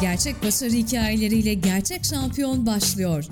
Gerçek başarı hikayeleriyle gerçek şampiyon başlıyor.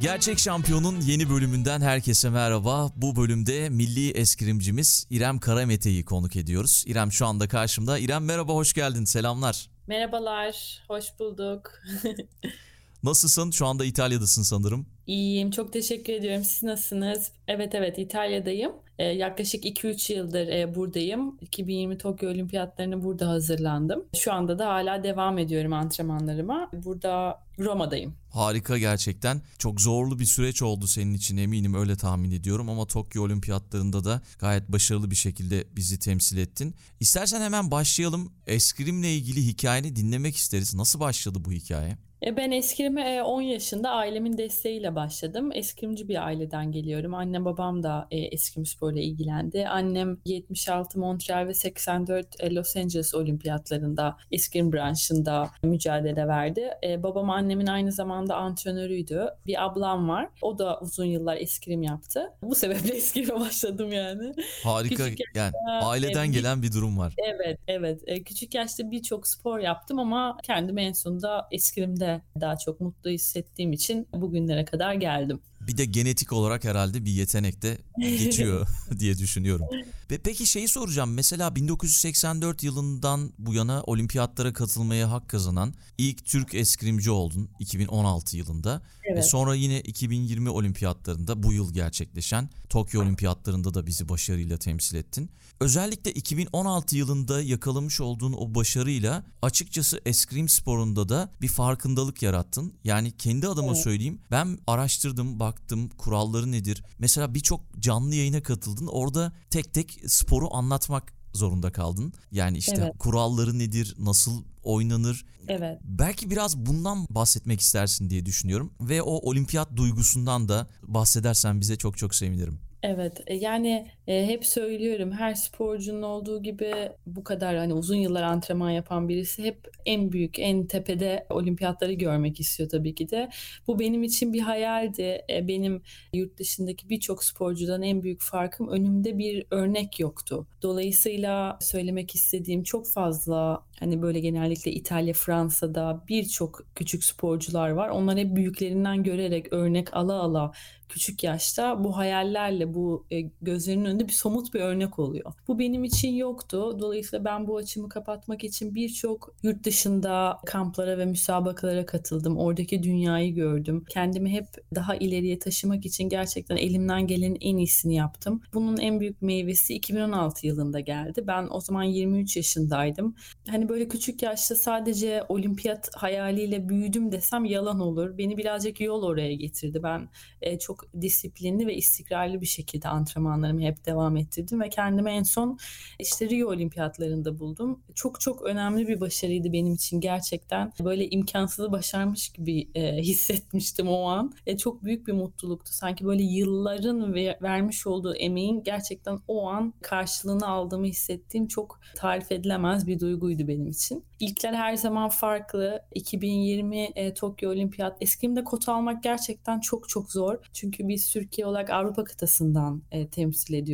Gerçek Şampiyon'un yeni bölümünden herkese merhaba. Bu bölümde milli eskrimcimiz İrem Karamete'yi konuk ediyoruz. İrem şu anda karşımda. İrem merhaba, hoş geldin. Selamlar. Merhabalar, hoş bulduk. Nasılsın? Şu anda İtalya'dasın sanırım. İyiyim, çok teşekkür ediyorum. Siz nasılsınız? Evet evet İtalya'dayım. Ee, yaklaşık 2-3 yıldır e, buradayım. 2020 Tokyo Olimpiyatlarını burada hazırlandım. Şu anda da hala devam ediyorum antrenmanlarıma. Burada Roma'dayım. Harika gerçekten. Çok zorlu bir süreç oldu senin için eminim öyle tahmin ediyorum ama Tokyo Olimpiyatlarında da gayet başarılı bir şekilde bizi temsil ettin. İstersen hemen başlayalım. Eskrimle ilgili hikayeni dinlemek isteriz. Nasıl başladı bu hikaye? E, ben eskrim'e 10 yaşında ailemin desteğiyle başladım. Eskrimci bir aileden geliyorum. Annem babam da e, eskrim sporuyla ilgilendi. Annem 76 Montreal ve 84 e, Los Angeles olimpiyatlarında eskrim branşında mücadele verdi. Babam annemin aynı zamanda antrenörüydü. Bir ablam var. O da uzun yıllar eskrim yaptı. Bu sebeple eskrime başladım yani. Harika. Küçük yani aileden e, gelen bir durum var. Evet, evet. Küçük yaşta birçok spor yaptım ama kendim en sonunda eskrimde daha çok mutlu hissettiğim için bugünlere kadar geldim. Bir de genetik olarak herhalde bir yetenek de geçiyor diye düşünüyorum. Ve peki şeyi soracağım. Mesela 1984 yılından bu yana olimpiyatlara katılmaya hak kazanan ilk Türk eskrimci oldun 2016 yılında. Evet. Ve sonra yine 2020 olimpiyatlarında bu yıl gerçekleşen Tokyo olimpiyatlarında da bizi başarıyla temsil ettin. Özellikle 2016 yılında yakalamış olduğun o başarıyla açıkçası eskrim sporunda da bir farkındalık yarattın. Yani kendi adıma evet. söyleyeyim ben araştırdım, baktım kuralları nedir. Mesela birçok canlı yayına katıldın. Orada tek tek sporu anlatmak zorunda kaldın. Yani işte evet. kuralları nedir, nasıl oynanır. Evet. Belki biraz bundan bahsetmek istersin diye düşünüyorum ve o olimpiyat duygusundan da bahsedersen bize çok çok sevinirim. Evet, e, yani e, hep söylüyorum her sporcunun olduğu gibi bu kadar hani uzun yıllar antrenman yapan birisi hep en büyük, en tepede olimpiyatları görmek istiyor tabii ki de. Bu benim için bir hayaldi. E, benim yurt dışındaki birçok sporcudan en büyük farkım önümde bir örnek yoktu. Dolayısıyla söylemek istediğim çok fazla hani böyle genellikle İtalya, Fransa'da birçok küçük sporcular var. Onlar hep büyüklerinden görerek örnek ala ala küçük yaşta bu hayallerle bu e, gözlerinin bir somut bir örnek oluyor. Bu benim için yoktu. Dolayısıyla ben bu açımı kapatmak için birçok yurt dışında kamplara ve müsabakalara katıldım. Oradaki dünyayı gördüm. Kendimi hep daha ileriye taşımak için gerçekten elimden gelenin en iyisini yaptım. Bunun en büyük meyvesi 2016 yılında geldi. Ben o zaman 23 yaşındaydım. Hani böyle küçük yaşta sadece olimpiyat hayaliyle büyüdüm desem yalan olur. Beni birazcık yol oraya getirdi. Ben e, çok disiplinli ve istikrarlı bir şekilde antrenmanlarımı hep devam ettirdim ve kendimi en son işte Rio Olimpiyatlarında buldum. Çok çok önemli bir başarıydı benim için gerçekten. Böyle imkansızı başarmış gibi e, hissetmiştim o an. E, çok büyük bir mutluluktu. Sanki böyle yılların ve vermiş olduğu emeğin gerçekten o an karşılığını aldığımı hissettiğim çok tarif edilemez bir duyguydu benim için. İlkler her zaman farklı. 2020 e, Tokyo Olimpiyat eskrimde kot almak gerçekten çok çok zor. Çünkü biz Türkiye olarak Avrupa kıtasından e, temsil ediyoruz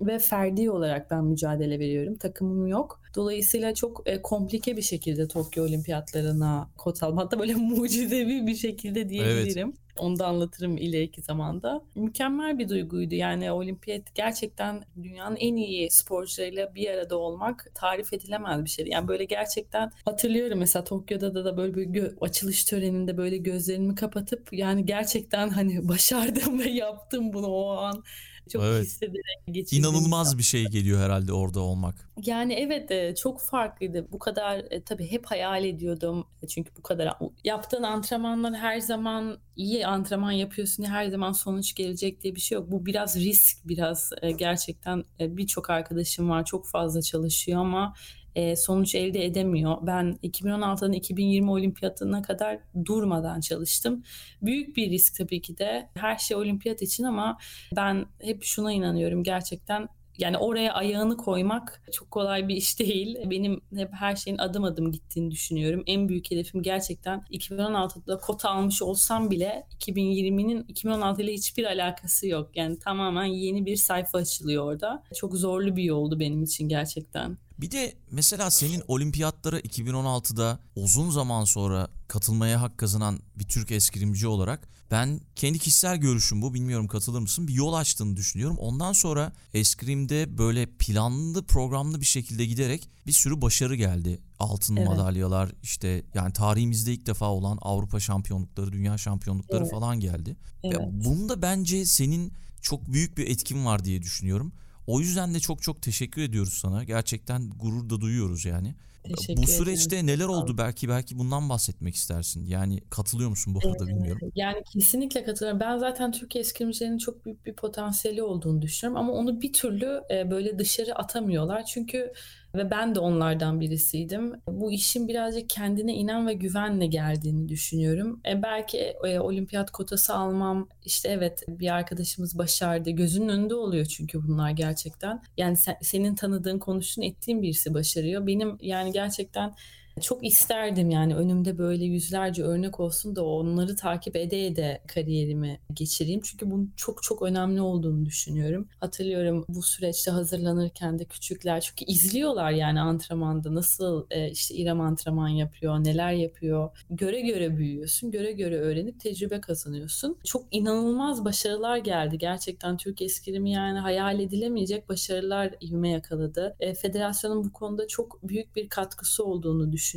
ve ferdi olarak ben mücadele veriyorum. Takımım yok. Dolayısıyla çok e, komplike bir şekilde Tokyo Olimpiyatlarına kot almak hatta böyle mucizevi bir şekilde diyebilirim. Evet. Onu da anlatırım ileriki zamanda. Mükemmel bir duyguydu. Yani olimpiyat gerçekten dünyanın en iyi sporcularıyla bir arada olmak tarif edilemez bir şeydi. Yani böyle gerçekten hatırlıyorum mesela Tokyo'da da, da böyle bir gö- açılış töreninde böyle gözlerimi kapatıp yani gerçekten hani başardım ve yaptım bunu o an çok evet. hissederek geçirdim. İnanılmaz bir şey geliyor herhalde orada olmak. Yani evet e, çok farklıydı. Bu kadar e, tabii hep hayal ediyordum. E, çünkü bu kadar yaptığın antrenmanlar her zaman iyi antrenman yapıyorsun her zaman sonuç gelecek diye bir şey yok. Bu biraz risk biraz gerçekten birçok arkadaşım var çok fazla çalışıyor ama e, sonuç elde edemiyor. Ben 2016'dan 2020 olimpiyatına kadar durmadan çalıştım. Büyük bir risk tabii ki de her şey olimpiyat için ama ben hep şuna inanıyorum gerçekten yani oraya ayağını koymak çok kolay bir iş değil. Benim hep her şeyin adım adım gittiğini düşünüyorum. En büyük hedefim gerçekten 2016'da kota almış olsam bile 2020'nin 2016 ile hiçbir alakası yok. Yani tamamen yeni bir sayfa açılıyor orada. Çok zorlu bir yoldu benim için gerçekten. Bir de mesela senin olimpiyatlara 2016'da uzun zaman sonra katılmaya hak kazanan bir Türk eskrimci olarak ben kendi kişisel görüşüm bu bilmiyorum katılır mısın bir yol açtığını düşünüyorum. Ondan sonra eskrimde böyle planlı programlı bir şekilde giderek bir sürü başarı geldi. Altın Evet. madalyalar işte yani tarihimizde ilk defa olan Avrupa şampiyonlukları, dünya şampiyonlukları Evet. falan geldi. Evet. Bunda bence senin çok büyük bir etkin var diye düşünüyorum. O yüzden de çok çok teşekkür ediyoruz sana. Gerçekten gurur da duyuyoruz yani. Teşekkür Bu ederim. süreçte neler Sağ ol. oldu belki belki bundan bahsetmek istersin. Yani katılıyor musun bu arada bilmiyorum. Yani kesinlikle katılıyorum. Ben zaten Türkiye eskrimcilerinin çok büyük bir potansiyeli olduğunu düşünüyorum ama onu bir türlü e, böyle dışarı atamıyorlar. Çünkü ve ben de onlardan birisiydim. Bu işin birazcık kendine inen ve güvenle geldiğini düşünüyorum. E, belki e, olimpiyat kotası almam işte evet bir arkadaşımız başardı. Gözünün önünde oluyor çünkü bunlar gerçekten. Yani sen- senin tanıdığın, konuştuğun, ettiğin birisi başarıyor. Benim yani gerçekten çok isterdim yani önümde böyle yüzlerce örnek olsun da onları takip ede ede kariyerimi geçireyim. Çünkü bunun çok çok önemli olduğunu düşünüyorum. Hatırlıyorum bu süreçte hazırlanırken de küçükler çünkü izliyorlar yani antrenmanda nasıl e, işte İrem antrenman yapıyor, neler yapıyor. Göre göre büyüyorsun, göre göre öğrenip tecrübe kazanıyorsun. Çok inanılmaz başarılar geldi. Gerçekten Türk eskrimi yani hayal edilemeyecek başarılar ivme yakaladı. E, federasyonun bu konuda çok büyük bir katkısı olduğunu düşünüyorum.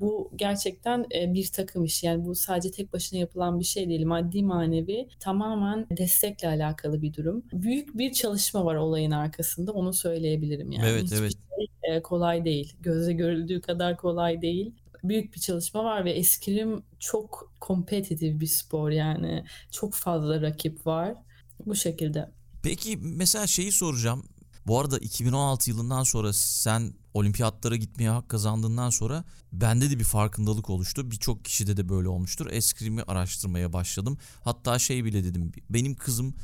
Bu gerçekten e, bir takım işi. Yani bu sadece tek başına yapılan bir şey değil. Maddi manevi tamamen destekle alakalı bir durum. Büyük bir çalışma var olayın arkasında. Onu söyleyebilirim yani. Evet, Hiçbir evet. şey e, kolay değil. Gözle görüldüğü kadar kolay değil. Büyük bir çalışma var ve eskrim çok kompetitif bir spor yani. Çok fazla rakip var. Bu şekilde. Peki mesela şeyi soracağım. Bu arada 2016 yılından sonra sen olimpiyatlara gitmeye hak kazandığından sonra bende de bir farkındalık oluştu. Birçok kişide de böyle olmuştur. Eskrimi araştırmaya başladım. Hatta şey bile dedim. Benim kızım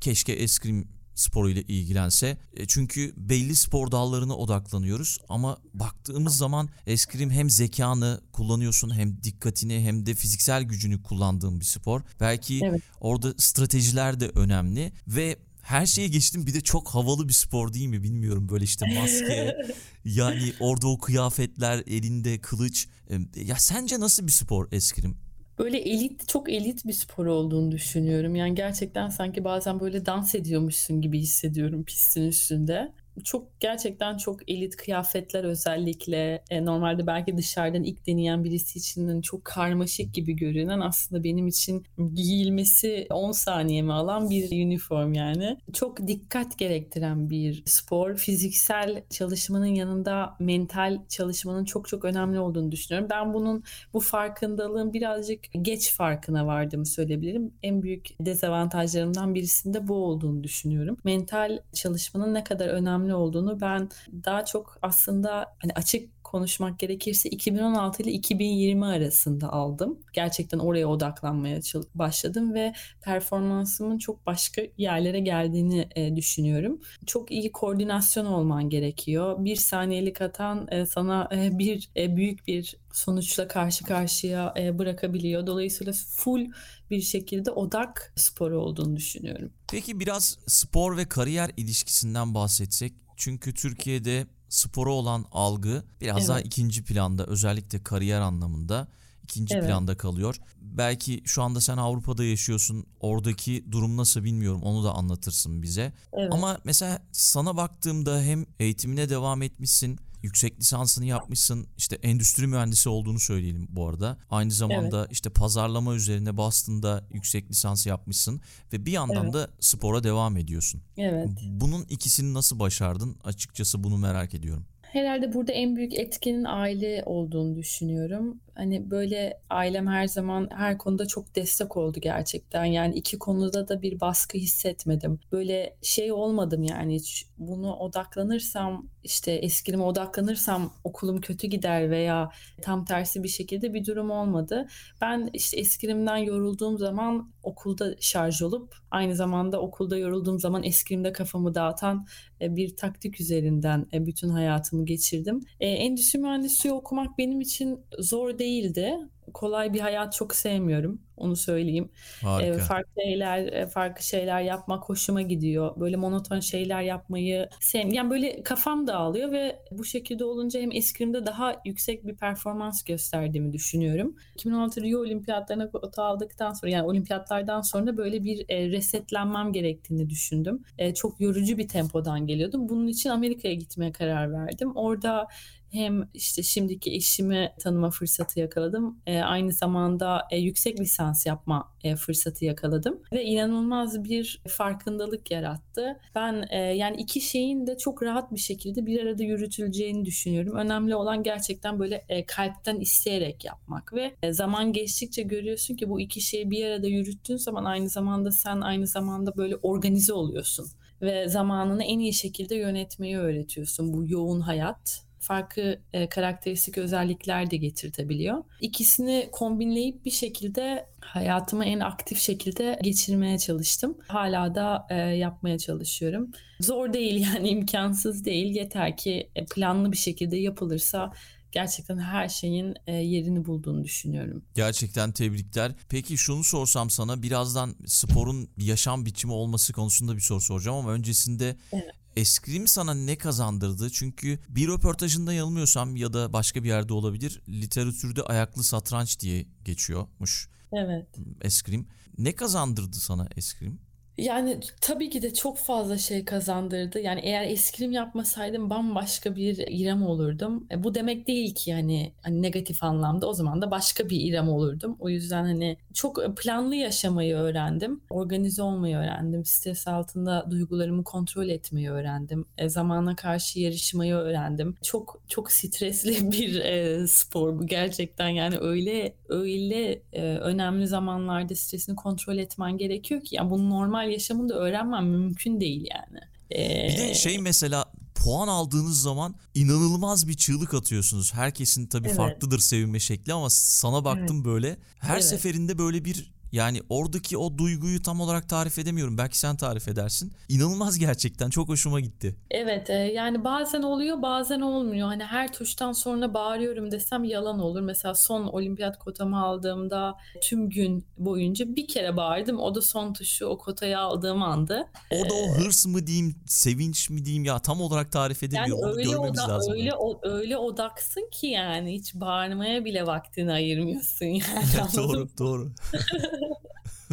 keşke eskrim sporuyla ilgilense. E, Çünkü belli spor dallarına odaklanıyoruz ama baktığımız zaman eskrim hem zekanı kullanıyorsun hem dikkatini hem de fiziksel gücünü kullandığın bir spor. Belki Evet. orada stratejiler de önemli ve her şeye geçtim bir de çok havalı bir spor değil mi bilmiyorum böyle işte maske yani orada o kıyafetler elinde kılıç ya sence nasıl bir spor eskrim? Böyle elit, çok elit bir spor olduğunu düşünüyorum. Yani gerçekten sanki bazen böyle dans ediyormuşsun gibi hissediyorum pistin üstünde. Çok gerçekten çok elit kıyafetler özellikle e, normalde belki dışarıdan ilk deneyen birisi için hani çok karmaşık gibi görünen aslında benim için giyilmesi 10 saniyemi alan bir üniform yani. Çok dikkat gerektiren bir spor. Fiziksel çalışmanın yanında mental çalışmanın çok çok önemli olduğunu düşünüyorum. Ben bunun bu farkındalığın birazcık geç farkına vardığımı söyleyebilirim. En büyük dezavantajlarımdan birisinde bu olduğunu düşünüyorum. Mental çalışmanın ne kadar önemli olduğunu ben daha çok aslında hani açık konuşmak gerekirse 2016 ile 2020 arasında aldım. Gerçekten oraya odaklanmaya başladım ve performansımın çok başka yerlere geldiğini e, düşünüyorum. Çok iyi koordinasyon olman gerekiyor. Bir saniyelik hatan e, sana e, bir e, büyük bir sonuçla karşı karşıya e, bırakabiliyor. Dolayısıyla full bir şekilde odak sporu olduğunu düşünüyorum. Peki biraz spor ve kariyer ilişkisinden bahsetsek. Çünkü Türkiye'de spora olan algı biraz daha Evet. ikinci planda özellikle kariyer anlamında ikinci Evet. planda kalıyor. Belki şu anda sen Avrupa'da yaşıyorsun. Oradaki durum nasıl bilmiyorum. Onu da anlatırsın bize. Evet. Ama mesela sana baktığımda hem eğitimine devam etmişsin, yüksek lisansını yapmışsın. işte endüstri mühendisi olduğunu söyleyelim bu arada. Aynı zamanda işte pazarlama üzerine Boston'da yüksek lisans yapmışsın ve bir yandan Evet. da spora devam ediyorsun. Evet. Bunun ikisini nasıl başardın? Açıkçası bunu merak ediyorum. Herhalde burada en büyük etkenin aile olduğunu düşünüyorum. Hani böyle ailem her zaman her konuda çok destek oldu gerçekten. Yani iki konuda da bir baskı hissetmedim. Böyle şey olmadım yani hiç bunu odaklanırsam işte eskilime odaklanırsam okulum kötü gider veya tam tersi bir şekilde bir durum olmadı. Ben işte eskilimden yorulduğum zaman okulda şarj olup aynı zamanda okulda yorulduğum zaman eskilimde kafamı dağıtan e, bir taktik üzerinden e, bütün hayatımı geçirdim. E, endüstri mühendisliği okumak benim için zor değildi kolay bir hayat çok sevmiyorum. Onu söyleyeyim. Harika. farklı şeyler, farklı şeyler yapmak hoşuma gidiyor. Böyle monoton şeyler yapmayı sevmiyorum. Yani böyle kafam dağılıyor ve bu şekilde olunca hem eskrimde daha yüksek bir performans gösterdiğimi düşünüyorum. 2016 Rio Olimpiyatlarına kota aldıktan sonra yani olimpiyatlardan sonra böyle bir resetlenmem gerektiğini düşündüm. Çok yorucu bir tempodan geliyordum. Bunun için Amerika'ya gitmeye karar verdim. Orada hem işte şimdiki eşimi tanıma fırsatı yakaladım. E, aynı zamanda e, yüksek lisans yapma e, fırsatı yakaladım ve inanılmaz bir farkındalık yarattı. Ben e, yani iki şeyin de çok rahat bir şekilde bir arada yürütüleceğini düşünüyorum. Önemli olan gerçekten böyle e, kalpten isteyerek yapmak ve e, zaman geçtikçe görüyorsun ki bu iki şeyi bir arada yürüttüğün zaman aynı zamanda sen aynı zamanda böyle organize oluyorsun ve zamanını en iyi şekilde yönetmeyi öğretiyorsun bu yoğun hayat farklı e, karakteristik özellikler de getirtebiliyor. İkisini kombinleyip bir şekilde hayatımı en aktif şekilde geçirmeye çalıştım. Hala da e, yapmaya çalışıyorum. Zor değil yani imkansız değil. Yeter ki e, planlı bir şekilde yapılırsa gerçekten her şeyin e, yerini bulduğunu düşünüyorum. Gerçekten tebrikler. Peki şunu sorsam sana birazdan sporun yaşam biçimi olması konusunda bir soru soracağım ama öncesinde evet. Eskrim sana ne kazandırdı? Çünkü bir röportajında yanılmıyorsam ya da başka bir yerde olabilir. Literatürde ayaklı satranç diye geçiyormuş. Evet. Eskrim. Ne kazandırdı sana eskrim? Yani tabii ki de çok fazla şey kazandırdı. Yani eğer eskrim yapmasaydım bambaşka bir İrem olurdum. E, bu demek değil ki yani hani negatif anlamda o zaman da başka bir İrem olurdum. O yüzden hani çok planlı yaşamayı öğrendim. Organize olmayı öğrendim. Stres altında duygularımı kontrol etmeyi öğrendim. E, zamana karşı yarışmayı öğrendim. Çok çok stresli bir e, spor bu gerçekten. Yani öyle öyle e, önemli zamanlarda stresini kontrol etmen gerekiyor ki yani bunu normal yaşamında öğrenmem mümkün değil yani. Ee... Bir de şey mesela puan aldığınız zaman inanılmaz bir çığlık atıyorsunuz. Herkesin tabii evet. farklıdır sevinme şekli ama sana baktım evet. böyle her evet. seferinde böyle bir yani oradaki o duyguyu tam olarak tarif edemiyorum. Belki sen tarif edersin. İnanılmaz gerçekten. Çok hoşuma gitti. Evet e, yani bazen oluyor bazen olmuyor. Hani her tuştan sonra bağırıyorum desem yalan olur. Mesela son olimpiyat kotamı aldığımda tüm gün boyunca bir kere bağırdım. O da son tuşu o kotayı aldığım anda. O da o ee, hırs mı diyeyim, sevinç mi diyeyim ya tam olarak tarif edemiyor. Yani Onu öyle görmemiz oda, lazım. Öyle, o, öyle odaksın ki yani hiç bağırmaya bile vaktini ayırmıyorsun yani. doğru doğru.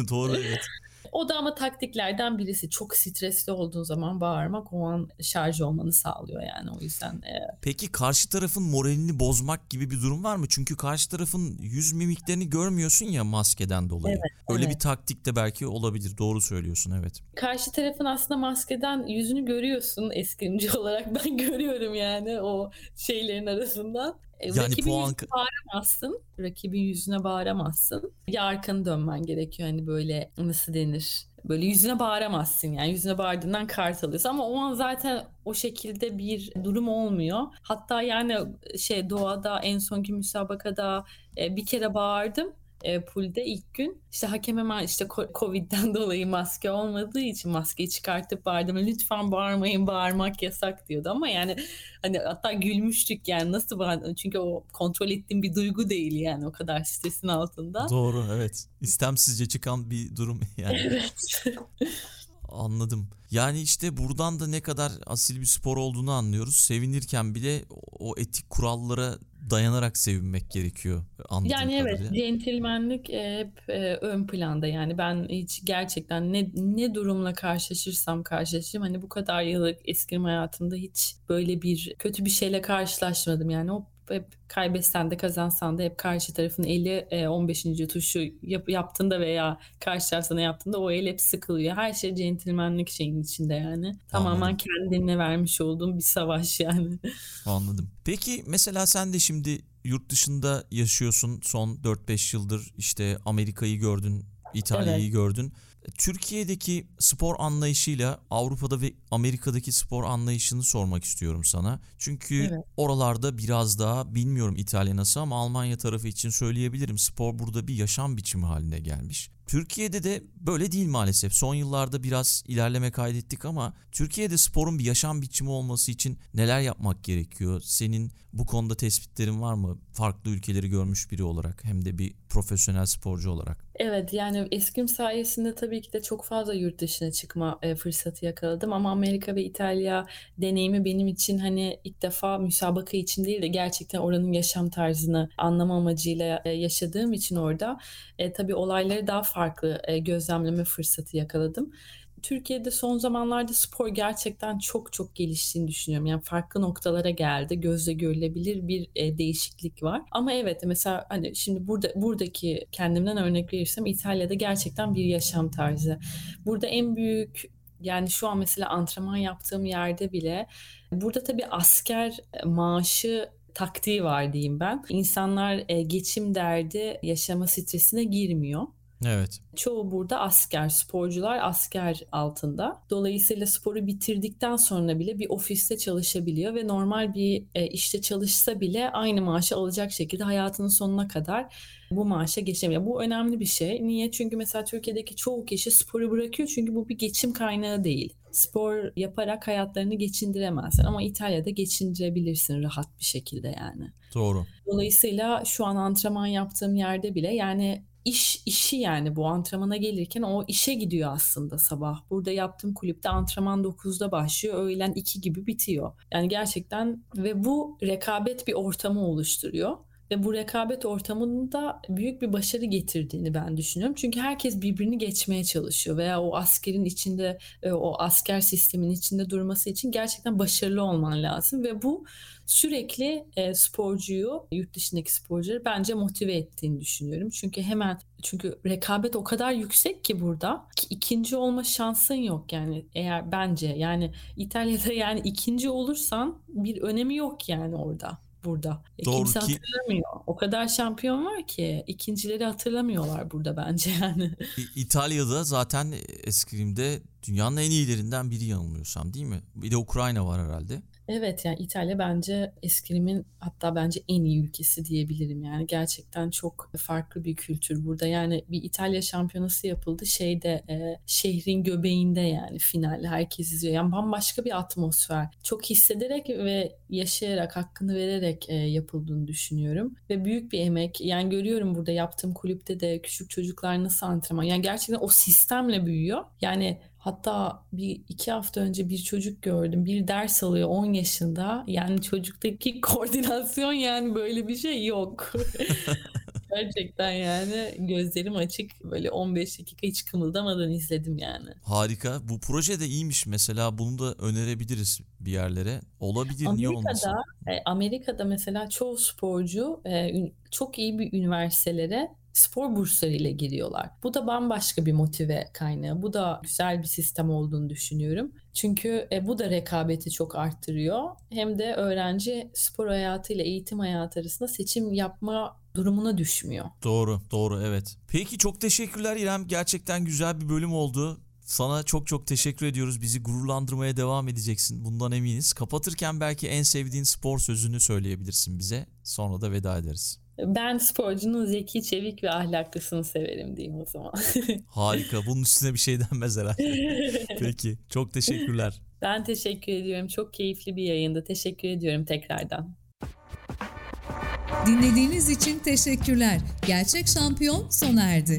Doğru evet. O da ama taktiklerden birisi. Çok stresli olduğun zaman bağırmak o an şarj olmanı sağlıyor yani o yüzden. E... Peki karşı tarafın moralini bozmak gibi bir durum var mı? Çünkü karşı tarafın yüz mimiklerini görmüyorsun ya maskeden dolayı. Evet, Öyle evet. bir taktik de belki olabilir. Doğru söylüyorsun evet. Karşı tarafın aslında maskeden yüzünü görüyorsun eskrimci olarak. Ben görüyorum yani o şeylerin arasından. E, yani rakibin puan... yüzüne bağıramazsın. Rakibin yüzüne bağıramazsın. Ya arkanı dönmen gerekiyor hani böyle nasıl denir? Böyle yüzüne bağıramazsın yani yüzüne bağırdığından kart alıyorsun ama o an zaten o şekilde bir durum olmuyor. Hatta yani şey doğada en sonki müsabakada e, bir kere bağırdım e, pool'de ilk gün işte hakem hemen işte Covid'den dolayı maske olmadığı için maskeyi çıkartıp bağırdım. Lütfen bağırmayın bağırmak yasak diyordu ama yani hani hatta gülmüştük yani nasıl bağırdım çünkü o kontrol ettiğim bir duygu değil yani o kadar stresin altında. Doğru evet istemsizce çıkan bir durum yani. Evet. Anladım. Yani işte buradan da ne kadar asil bir spor olduğunu anlıyoruz. Sevinirken bile o etik kurallara dayanarak sevinmek gerekiyor Yani evet kadarıyla. centilmenlik e, hep e, ön planda yani ben hiç gerçekten ne ne durumla karşılaşırsam karşılaşayım hani bu kadar yıllık eskrim hayatımda hiç böyle bir kötü bir şeyle karşılaşmadım yani o hep kaybetsen de kazansan da hep karşı tarafın eli 15. E, tuşu yap, yaptığında veya karşı taraf sana yaptığında o el hep sıkılıyor. Her şey centilmenlik şeyin içinde yani. Anladım. Tamamen kendine vermiş olduğum bir savaş yani. Anladım. Peki mesela sen de şimdi yurt dışında yaşıyorsun son 4-5 yıldır işte Amerika'yı gördün, İtalya'yı Evet. gördün. Türkiye'deki spor anlayışıyla Avrupa'da ve Amerika'daki spor anlayışını sormak istiyorum sana. Çünkü Evet. oralarda biraz daha bilmiyorum İtalya nasıl ama Almanya tarafı için söyleyebilirim. Spor burada bir yaşam biçimi haline gelmiş. Türkiye'de de böyle değil maalesef. Son yıllarda biraz ilerleme kaydettik ama Türkiye'de sporun bir yaşam biçimi olması için neler yapmak gerekiyor? Senin bu konuda tespitlerin var mı? Farklı ülkeleri görmüş biri olarak hem de bir profesyonel sporcu olarak. Evet yani eskrim sayesinde tabii ki de çok fazla yurt dışına çıkma e, fırsatı yakaladım ama Amerika ve İtalya deneyimi benim için hani ilk defa müsabaka için değil de gerçekten oranın yaşam tarzını anlama amacıyla e, yaşadığım için orada e, tabii olayları daha farklı e, gözlemleme fırsatı yakaladım. Türkiye'de son zamanlarda spor gerçekten çok çok geliştiğini düşünüyorum. Yani farklı noktalara geldi. Gözle görülebilir bir e, değişiklik var. Ama evet mesela hani şimdi burada buradaki kendimden örnek verirsem İtalya'da gerçekten bir yaşam tarzı. Burada en büyük yani şu an mesela antrenman yaptığım yerde bile burada tabii asker maaşı taktiği var diyeyim ben. İnsanlar e, geçim derdi, yaşama stresine girmiyor. Evet. Çoğu burada asker, sporcular asker altında. Dolayısıyla sporu bitirdikten sonra bile bir ofiste çalışabiliyor ve normal bir e, işte çalışsa bile aynı maaşı alacak şekilde hayatının sonuna kadar bu maaşa geçemiyor. Bu önemli bir şey. Niye? Çünkü mesela Türkiye'deki çoğu kişi sporu bırakıyor çünkü bu bir geçim kaynağı değil. Spor yaparak hayatlarını geçindiremezsin ama İtalya'da geçindirebilirsin rahat bir şekilde yani. Doğru. Dolayısıyla şu an antrenman yaptığım yerde bile yani iş işi yani bu antrenmana gelirken o işe gidiyor aslında sabah. Burada yaptığım kulüpte antrenman 9'da başlıyor, öğlen 2 gibi bitiyor. Yani gerçekten ve bu rekabet bir ortamı oluşturuyor. Ve bu rekabet ortamının da büyük bir başarı getirdiğini ben düşünüyorum. Çünkü herkes birbirini geçmeye çalışıyor veya o askerin içinde, e, o asker sistemin içinde durması için gerçekten başarılı olman lazım. Ve bu sürekli e, sporcuyu, yurt dışındaki sporcuları bence motive ettiğini düşünüyorum. Çünkü hemen çünkü rekabet o kadar yüksek ki burada ki ikinci olma şansın yok yani eğer bence yani İtalya'da yani ikinci olursan bir önemi yok yani orada burada. E, Doğru kimse ki- hatırlamıyor. O kadar şampiyon var ki ikincileri hatırlamıyorlar burada bence yani. İtalya'da zaten eskrimde dünyanın en iyilerinden biri yanılmıyorsam değil mi? Bir de Ukrayna var herhalde. Evet yani İtalya bence eskrimin hatta bence en iyi ülkesi diyebilirim. Yani gerçekten çok farklı bir kültür burada. Yani bir İtalya şampiyonası yapıldı şeyde e, şehrin göbeğinde yani final herkes izliyor. Yani bambaşka bir atmosfer. Çok hissederek ve yaşayarak hakkını vererek e, yapıldığını düşünüyorum. Ve büyük bir emek. Yani görüyorum burada yaptığım kulüpte de küçük çocuklar nasıl antrenman yani gerçekten o sistemle büyüyor. Yani Hatta bir iki hafta önce bir çocuk gördüm. Bir ders alıyor 10 yaşında. Yani çocuktaki koordinasyon yani böyle bir şey yok. Gerçekten yani gözlerim açık böyle 15 dakika hiç kımıldamadan izledim yani. Harika. Bu proje de iyiymiş. Mesela bunu da önerebiliriz bir yerlere. Olabilir niye olmasın? Amerika'da, e, Amerika'da mesela çoğu sporcu e, çok iyi bir üniversitelere spor burslarıyla giriyorlar. Bu da bambaşka bir motive kaynağı. Bu da güzel bir sistem olduğunu düşünüyorum. Çünkü e, bu da rekabeti çok arttırıyor. Hem de öğrenci spor hayatıyla eğitim hayatı arasında seçim yapma durumuna düşmüyor. Doğru, doğru evet. Peki çok teşekkürler İrem. Gerçekten güzel bir bölüm oldu. Sana çok çok teşekkür ediyoruz. Bizi gururlandırmaya devam edeceksin. Bundan eminiz. Kapatırken belki en sevdiğin spor sözünü söyleyebilirsin bize. Sonra da veda ederiz. Ben sporcunun zeki, çevik ve ahlaklısını severim diyeyim o zaman. Harika. Bunun üstüne bir şey denmez herhalde. Peki. Çok teşekkürler. ben teşekkür ediyorum. Çok keyifli bir yayında. Teşekkür ediyorum tekrardan. Dinlediğiniz için teşekkürler. Gerçek şampiyon sona erdi.